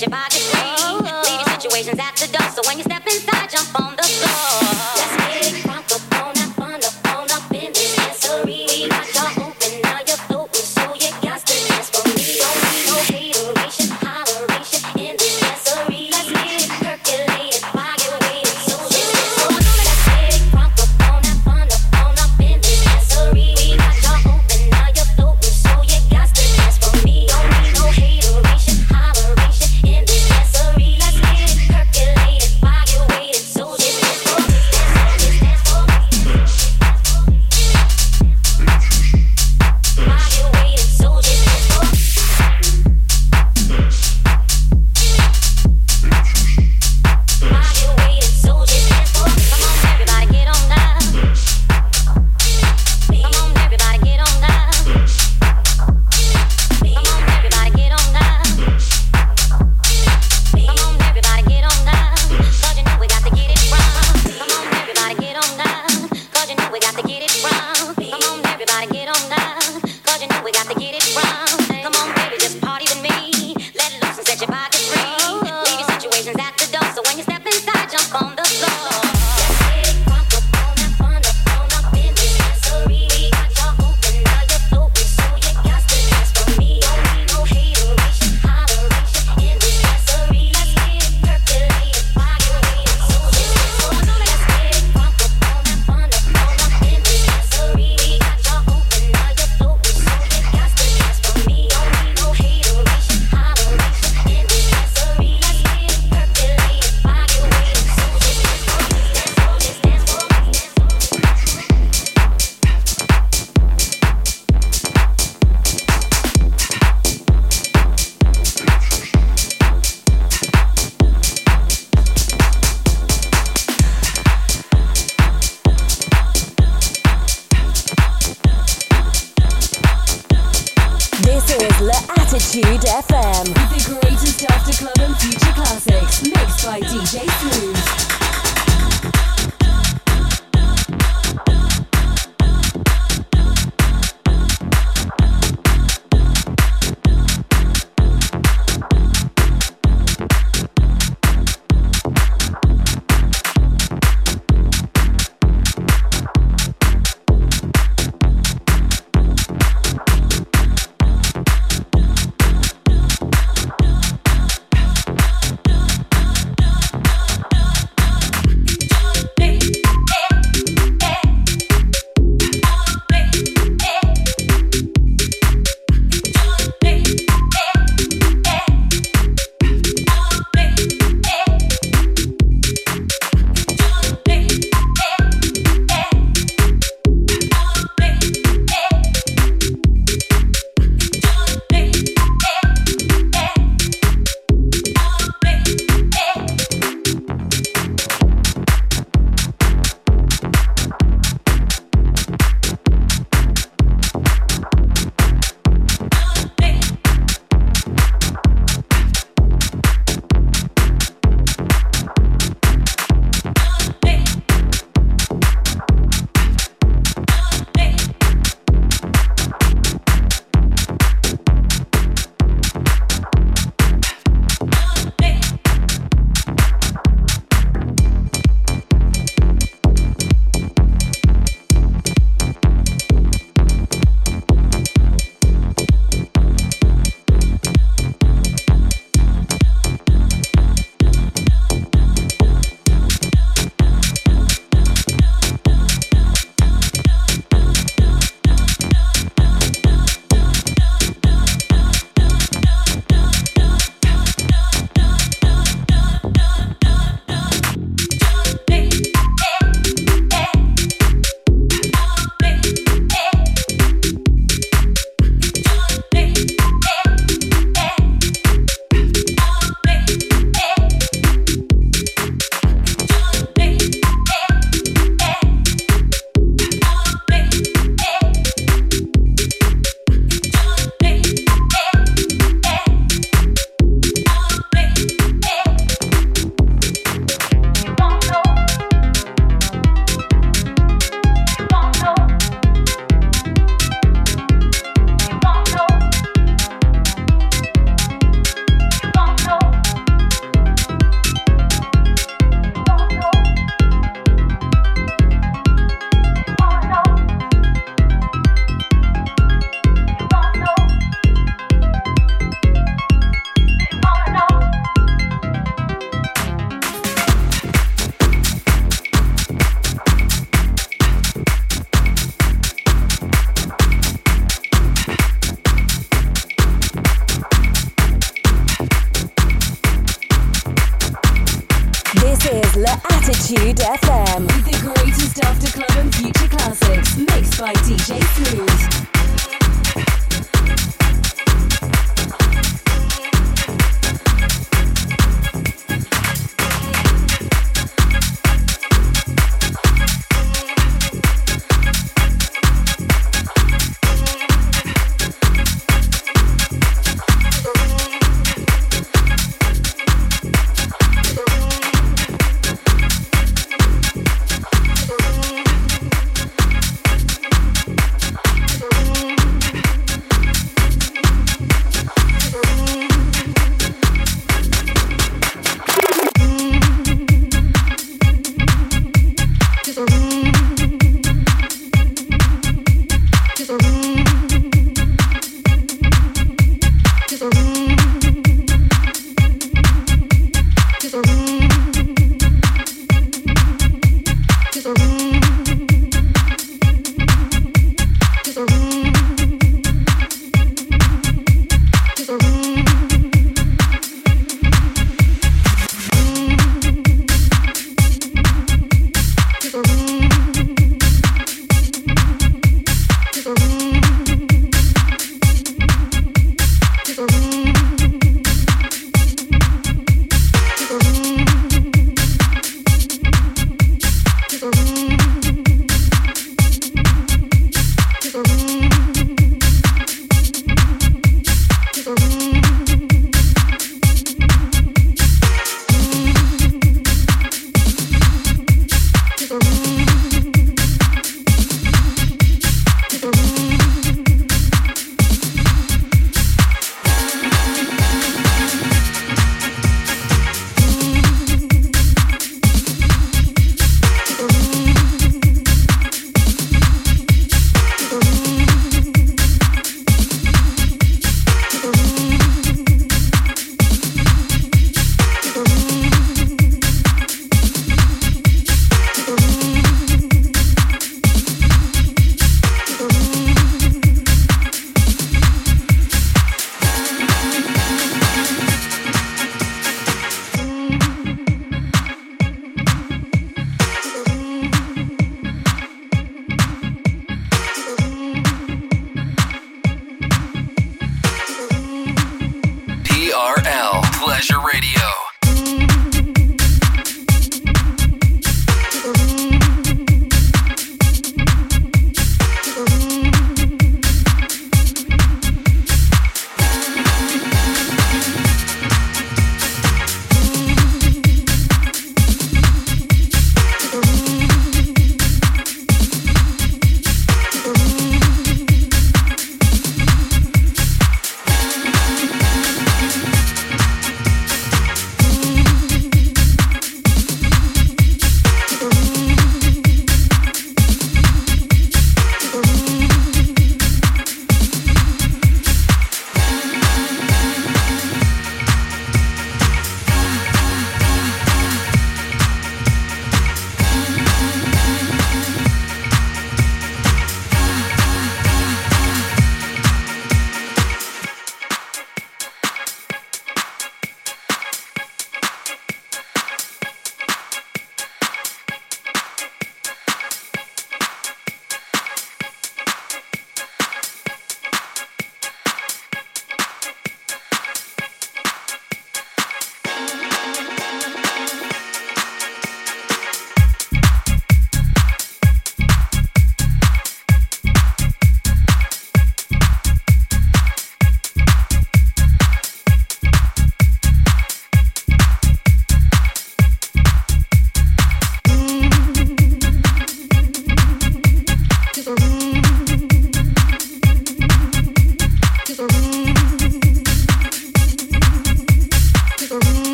your body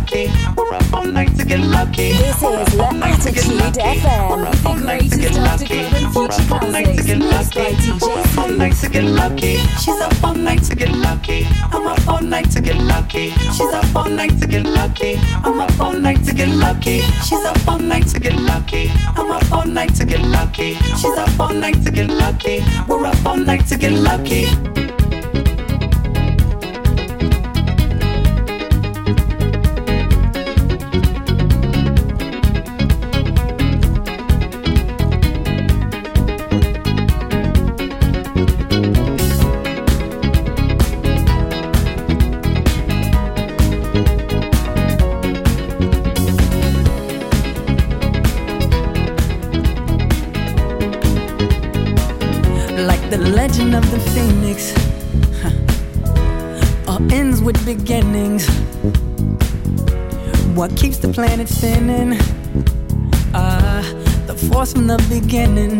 lucky. We're up all night to get lucky. This We're is L'Attitude FM. We're up all night to get lucky. We're up all night to get lucky. We're up all night to get lucky. She's up all night to get lucky. I'm up all night to get lucky. She's up all night to get lucky. I'm up all night to get lucky. She's up all night to get lucky. I'm up all night to get lucky. She's up all night to get lucky. We're up all night to get lucky. it's thinning. Ah, uh, the force from the beginning.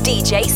DJ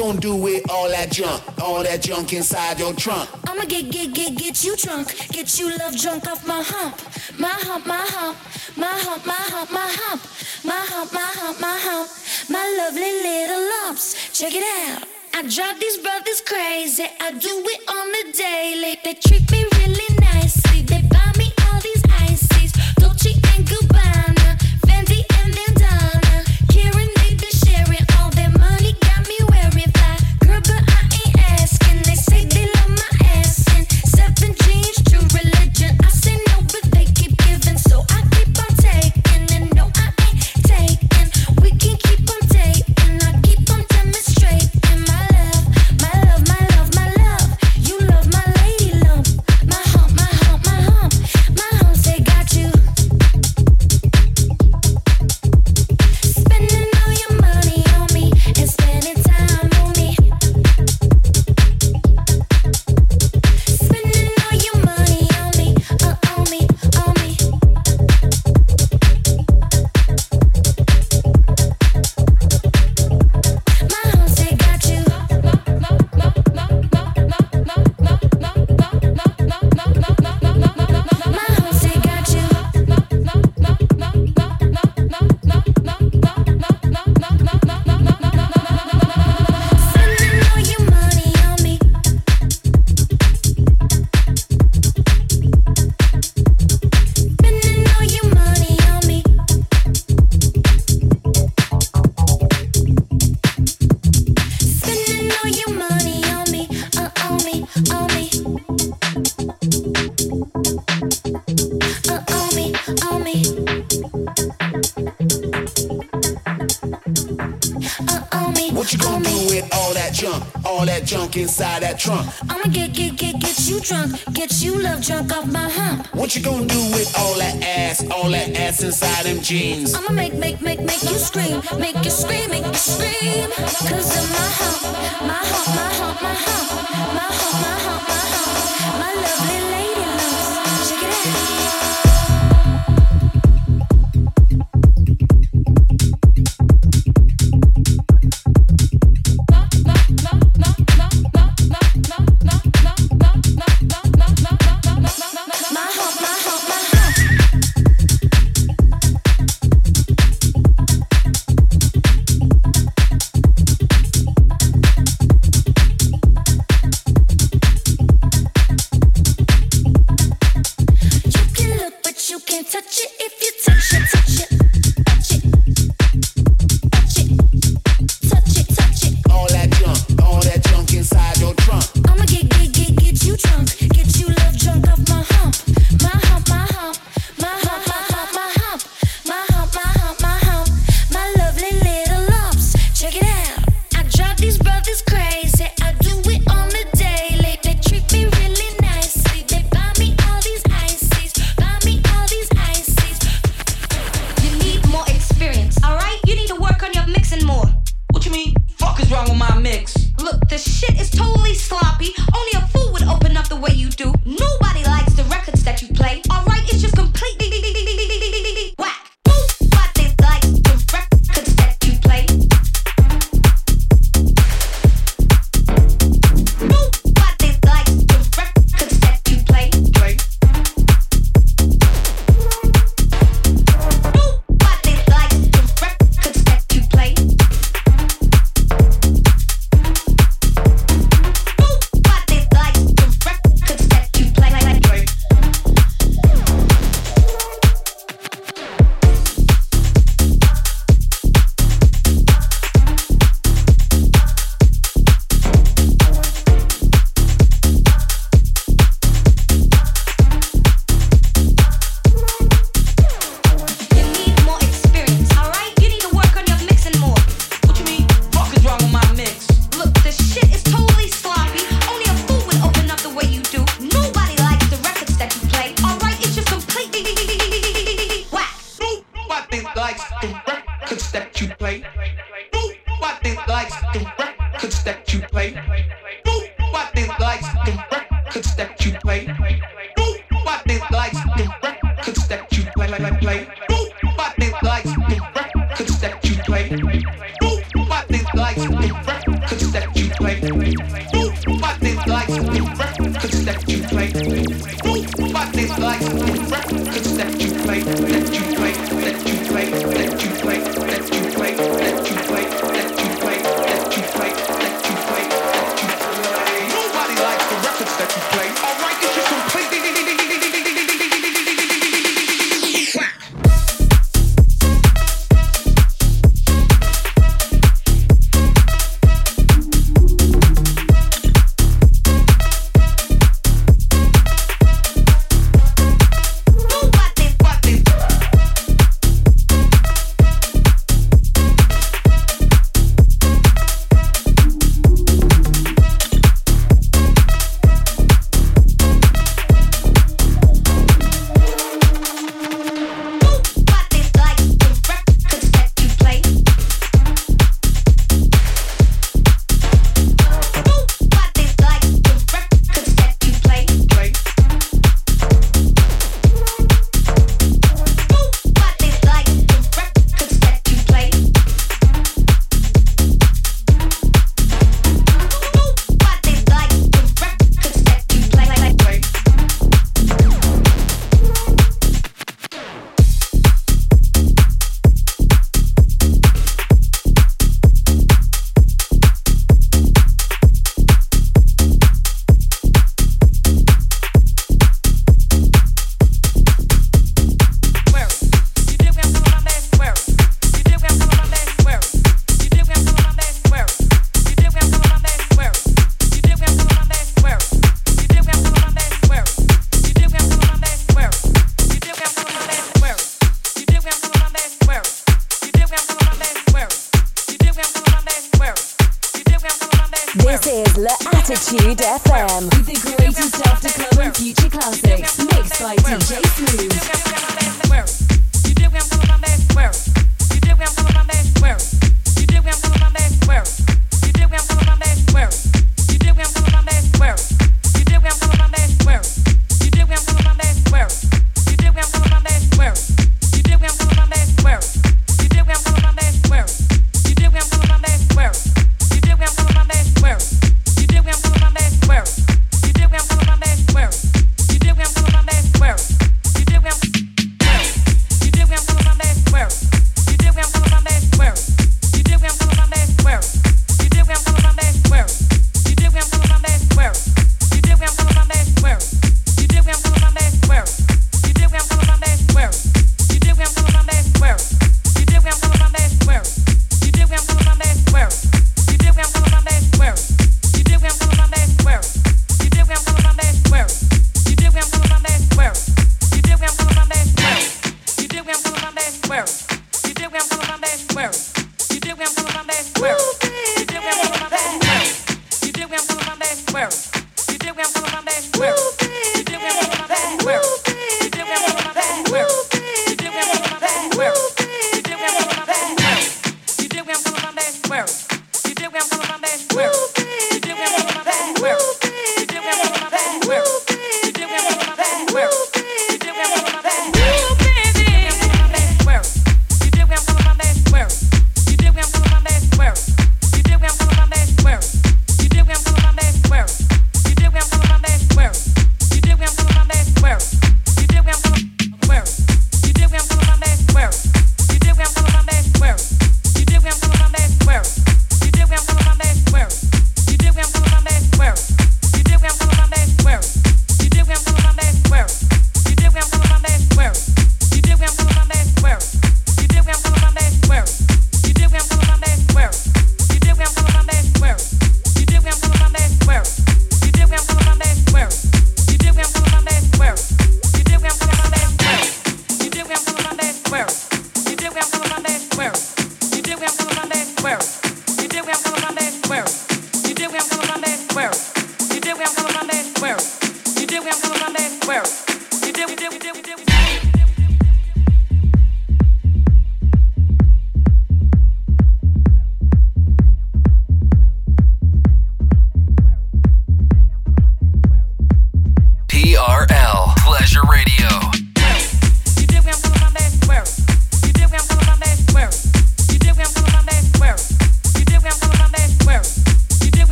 gonna do with all that junk, all that junk inside your trunk? I'ma get, get, get, get you drunk, get you love drunk off my hump, my hump, my hump, my hump, my hump, my hump, my hump, my hump, my hump, my lovely little lumps. Check it out. I drive these brothers crazy, I do it on the daily. They treat me. jeans. I'ma make, make, make, make you scream, make you scream, make you scream. Cause in my house.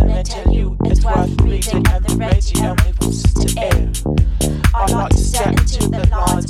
and they tell you it's worth reading at the radio, it to air. I like to step into the lines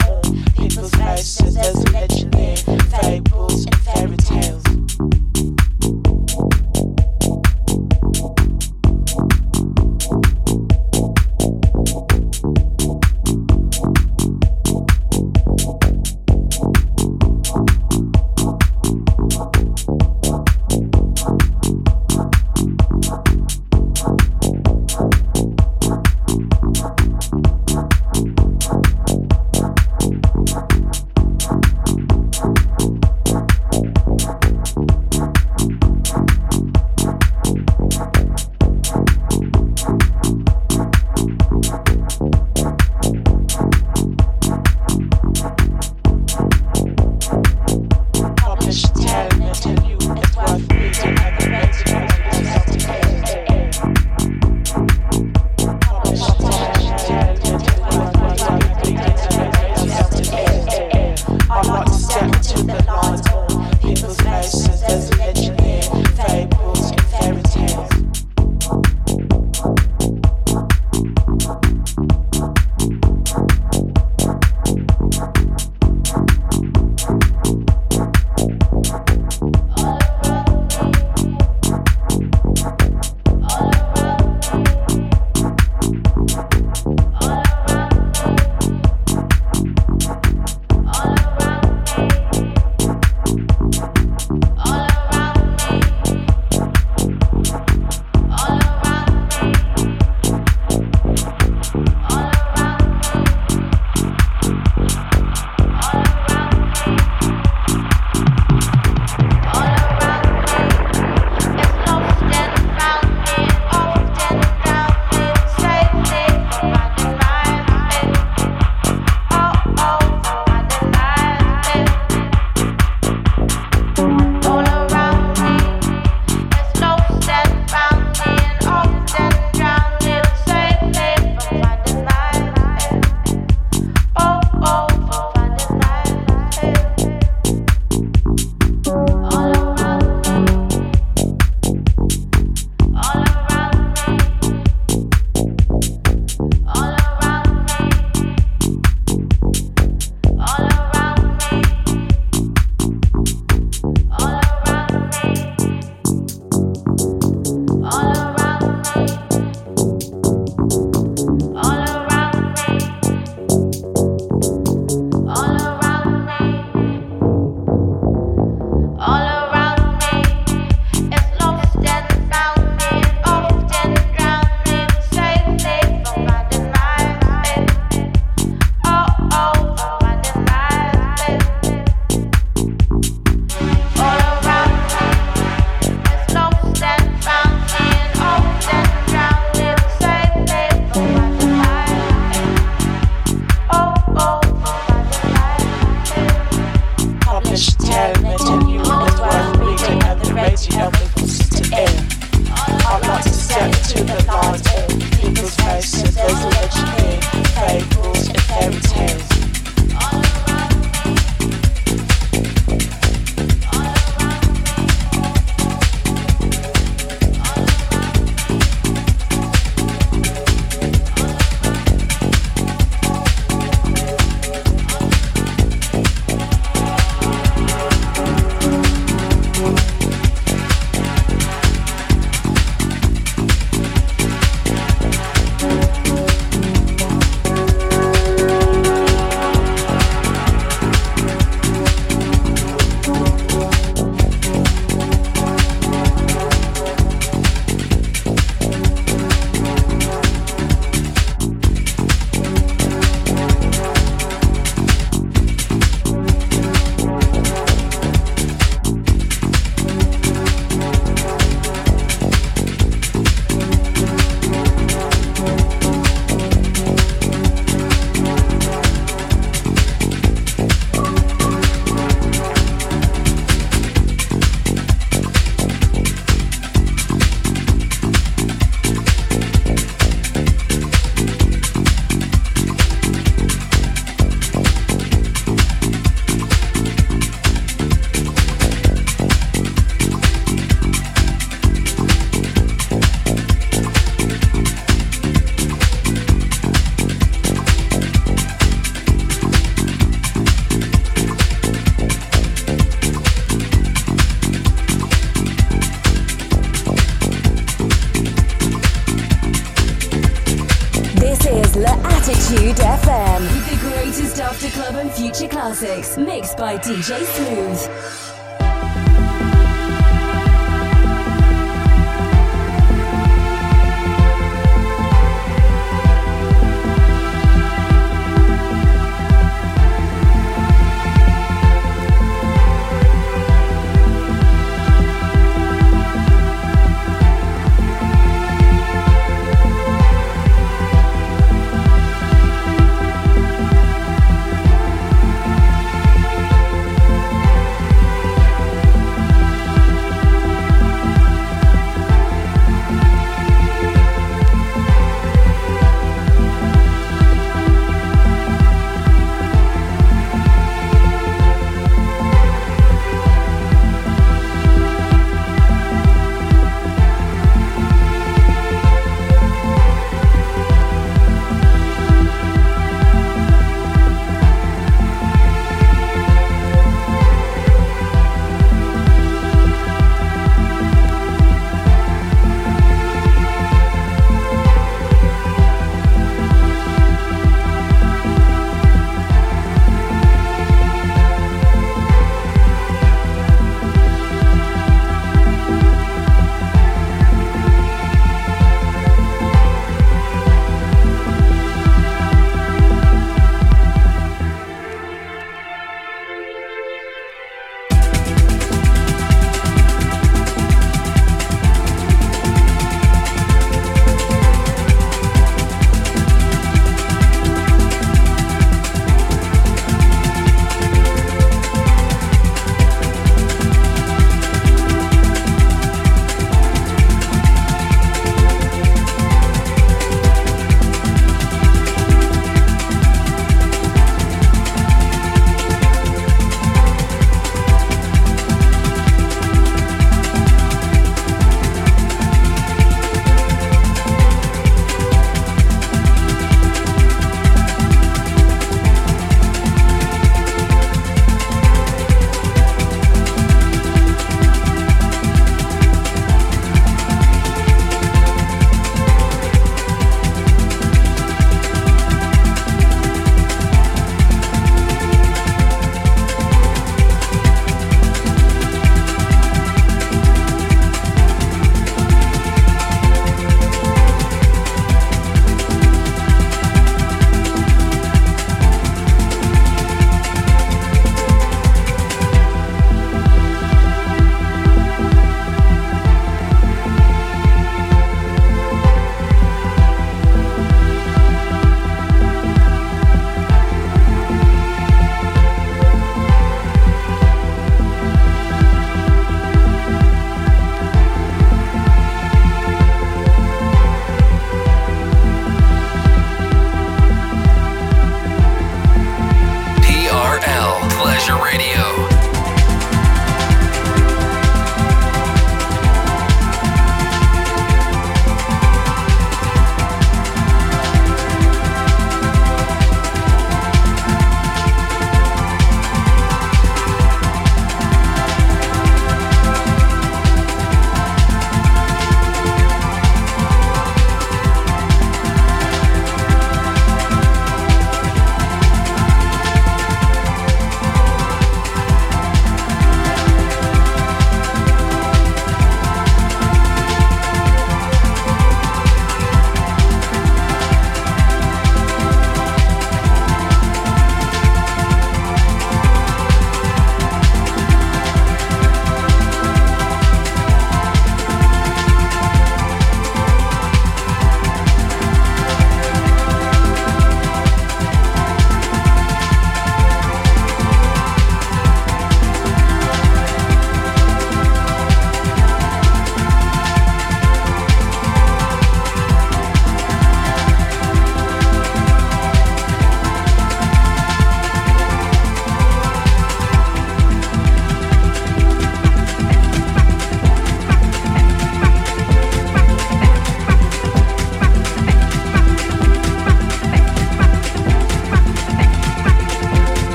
DJ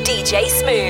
DJ Smooth